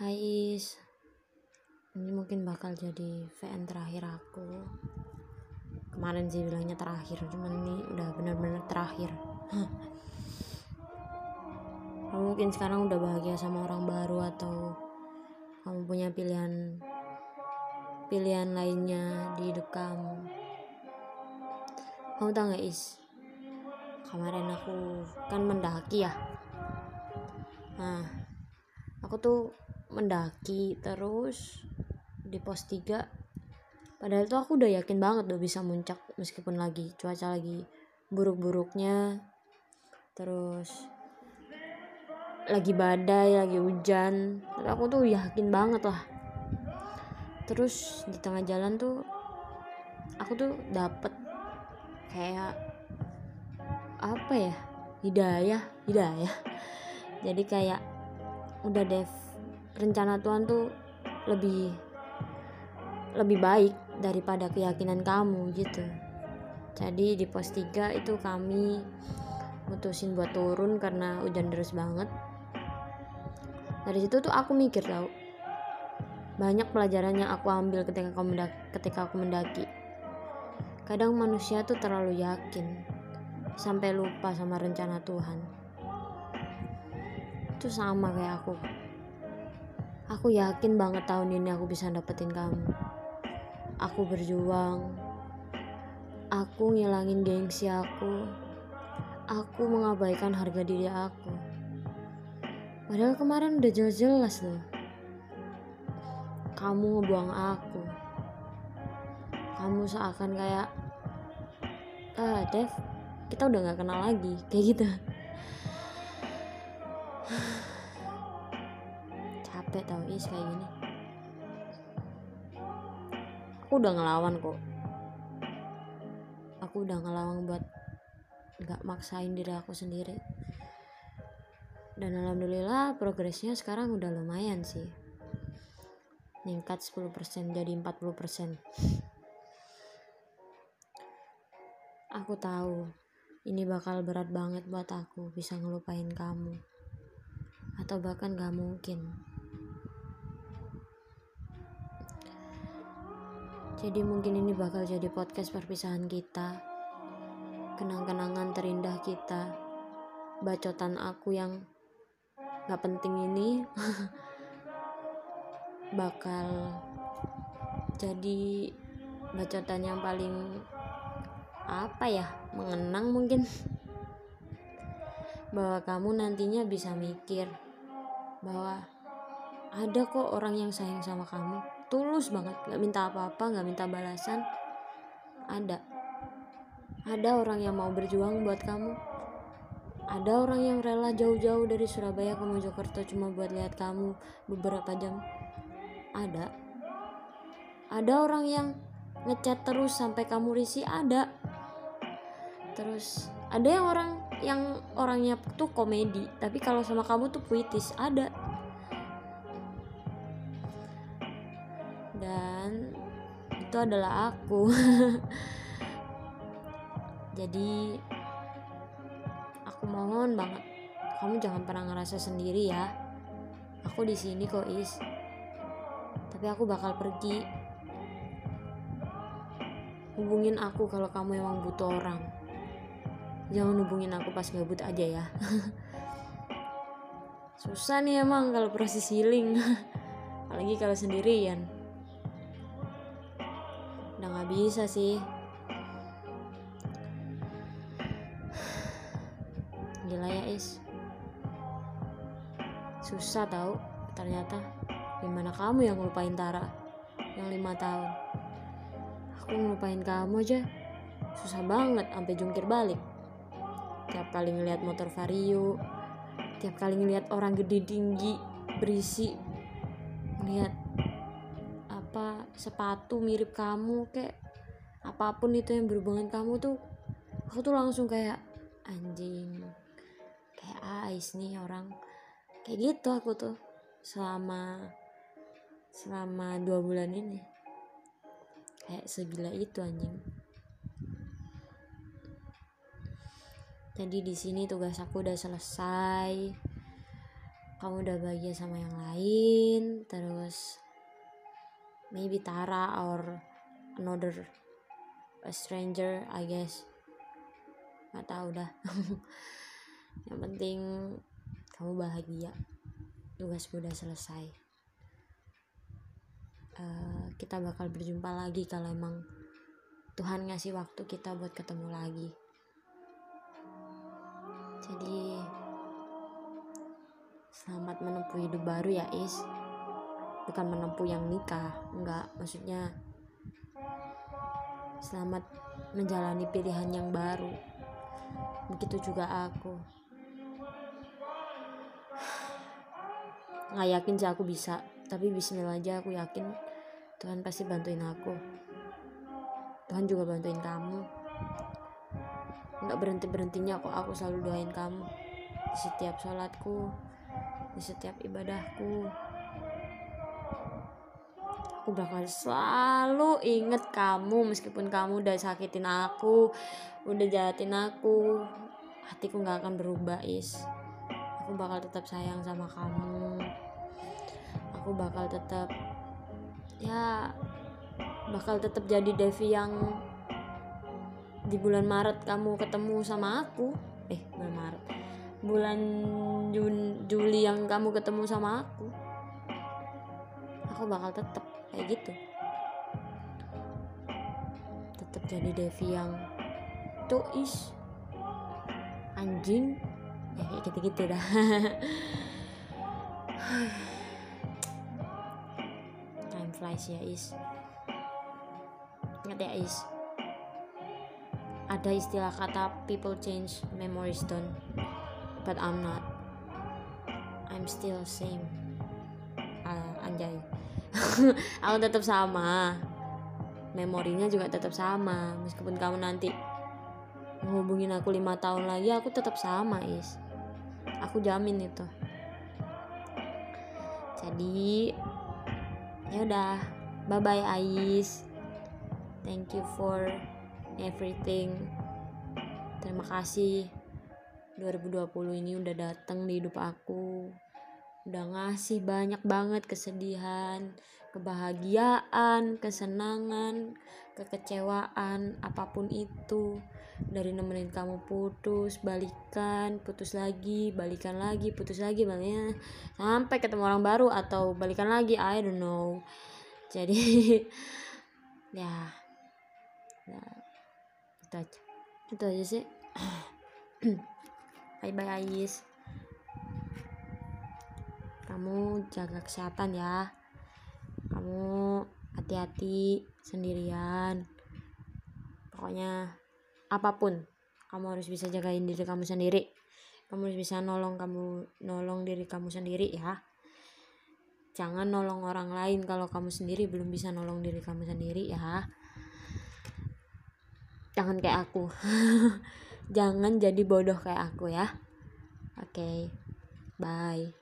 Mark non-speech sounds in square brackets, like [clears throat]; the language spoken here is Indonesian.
Hai Is Ini mungkin bakal jadi VN terakhir aku. Kemarin sih bilangnya terakhir Cuman ini udah bener-bener terakhir. [laughs] Kamu mungkin sekarang udah bahagia sama orang baru Atau kamu punya pilihan Pilihan lainnya di hidup kamu? Kamu tau gak Is? Kemarin aku kan mendaki ya. Nah aku tuh mendaki terus di pos 3 padahal tuh aku udah yakin banget udah bisa muncak meskipun lagi cuaca lagi buruk-buruknya. Terus lagi badai lagi hujan. Tapi aku tuh yakin banget lah. Terus di tengah jalan tuh aku tuh dapet kayak apa ya? Hidayah hidayah. Jadi kayak udah deh rencana Tuhan tuh lebih lebih baik daripada keyakinan kamu gitu. Jadi di pos 3 itu kami mutusin buat turun karena hujan deras banget. Dari situ tuh aku mikir tau banyak pelajaran yang aku ambil ketika aku mendaki, ketika aku mendaki. Kadang manusia tuh terlalu yakin sampai lupa sama rencana Tuhan. Itu sama kayak aku Aku yakin banget tahun ini aku bisa dapetin kamu. Aku berjuang. Aku ngilangin gengsi aku. Aku mengabaikan harga diri aku. Padahal kemarin udah jelas-jelas loh. Kamu ngebuang aku. Kamu seakan kayak, ah Dev, kita udah gak kenal lagi. Kayak gitu. Capek tau is kayak gini. Aku udah ngelawan kok. Aku udah ngelawan buat gak maksain diri aku sendiri. Dan alhamdulillah progresnya sekarang udah lumayan sih. Ningkat 10% jadi 40% aku tahu ini bakal berat banget buat aku bisa ngelupain kamu. Atau bahkan gak mungkin Jadi mungkin ini bakal jadi podcast perpisahan kita. Kenang-kenangan terindah kita. Bacotan aku yang gak penting ini [laughs] bakal jadi bacotan yang paling apa ya mengenang mungkin bahwa kamu nantinya bisa mikir bahwa ada kok orang yang sayang sama kamu tulus banget gak minta apa-apa gak minta balasan. Ada. Ada orang yang mau berjuang buat kamu. Ada orang yang rela jauh-jauh dari Surabaya ke Mojokerto cuma buat lihat kamu beberapa jam. Ada. Ada orang yang ngechat terus sampai kamu risih ada. Terus ada yang orang yang orangnya tuh komedi tapi kalau sama kamu tuh puitis ada dan itu adalah aku. [laughs] Jadi aku mohon banget kamu jangan pernah ngerasa sendiri ya. Aku di sini kok is. Tapi aku bakal pergi. Hubungin aku kalau kamu emang butuh orang. Jangan hubungin aku pas gabut aja ya. [laughs] Susah nih emang kalau proses healing. [laughs] Apalagi kalau sendirian bisa sih. Gila ya is. Susah tau ternyata. Gimana kamu yang ngelupain Tara yang lima tahun? Aku ngelupain kamu aja. Susah banget sampai jungkir balik. Tiap kali ngeliat motor vario tiap kali ngeliat orang gede tinggi berisi ngeliat apa sepatu mirip kamu kayak apa pun itu yang berhubungan kamu tuh aku tuh langsung kayak anjing kayak ais nih orang. Kayak gitu aku tuh selama selama dua bulan ini. Kayak segila itu anjing. Jadi di sini tugas aku udah selesai kamu udah bahagia sama yang lain terus maybe Tara or another a stranger I guess. Nggak tahu dah. [laughs] Yang penting kamu bahagia. Tugas udah selesai. Uh, kita bakal berjumpa lagi kalau emang Tuhan ngasih waktu kita buat ketemu lagi. Jadi selamat menempuh hidup baru ya Is bukan menempuh yang nikah enggak. Maksudnya selamat menjalani pilihan yang baru. Begitu juga aku. Nggak yakin sih aku bisa tapi bismillah aja aku yakin Tuhan pasti bantuin aku. Tuhan juga bantuin kamu. Nggak berhenti berhentinya kok aku selalu doain kamu. Di setiap sholatku di setiap ibadahku aku bakal selalu inget kamu meskipun kamu udah sakitin aku udah jahatin aku. Hatiku nggak akan berubah is. Aku bakal tetap sayang sama kamu. Aku bakal tetap ya bakal tetap jadi Devi yang di bulan Maret kamu ketemu sama aku. Eh bulan Maret. Bulan Jun, Juli yang kamu ketemu sama aku. Aku bakal tetap kayak gitu. Tetap jadi Devi yang tuh is anjing. Ya kayak gitu-gitu dah. [sighs] Time flies ya is. Ingat ya is? Ada istilah kata people change memories don't but I'm not. I'm still same. Uh, anjay [laughs] aku tetap sama. Memorinya juga tetap sama. Meskipun kamu nanti menghubungin aku lima tahun lagi aku tetap sama is. Aku jamin itu. Jadi ya udah. Bye bye Ais. Thank you for everything. Terima kasih. 2020 ini udah datang di hidup aku udah ngasih banyak banget kesedihan kebahagiaan kesenangan kekecewaan apa pun itu. Dari nemenin kamu putus balikan putus lagi balikan lagi putus lagi balikan sampai ketemu orang baru atau balikan lagi I don't know. Jadi [laughs] ya, ya itu aja. Itu aja sih. [clears throat] Bye bye Ais kamu jaga kesehatan ya. Kamu hati-hati sendirian. Pokoknya apa pun kamu harus bisa jagain diri kamu sendiri. Kamu harus bisa nolong kamu nolong diri kamu sendiri ya. Jangan nolong orang lain kalau kamu sendiri belum bisa nolong diri kamu sendiri ya. Jangan kayak aku. [laughs] Jangan jadi bodoh kayak aku ya. Oke okay. bye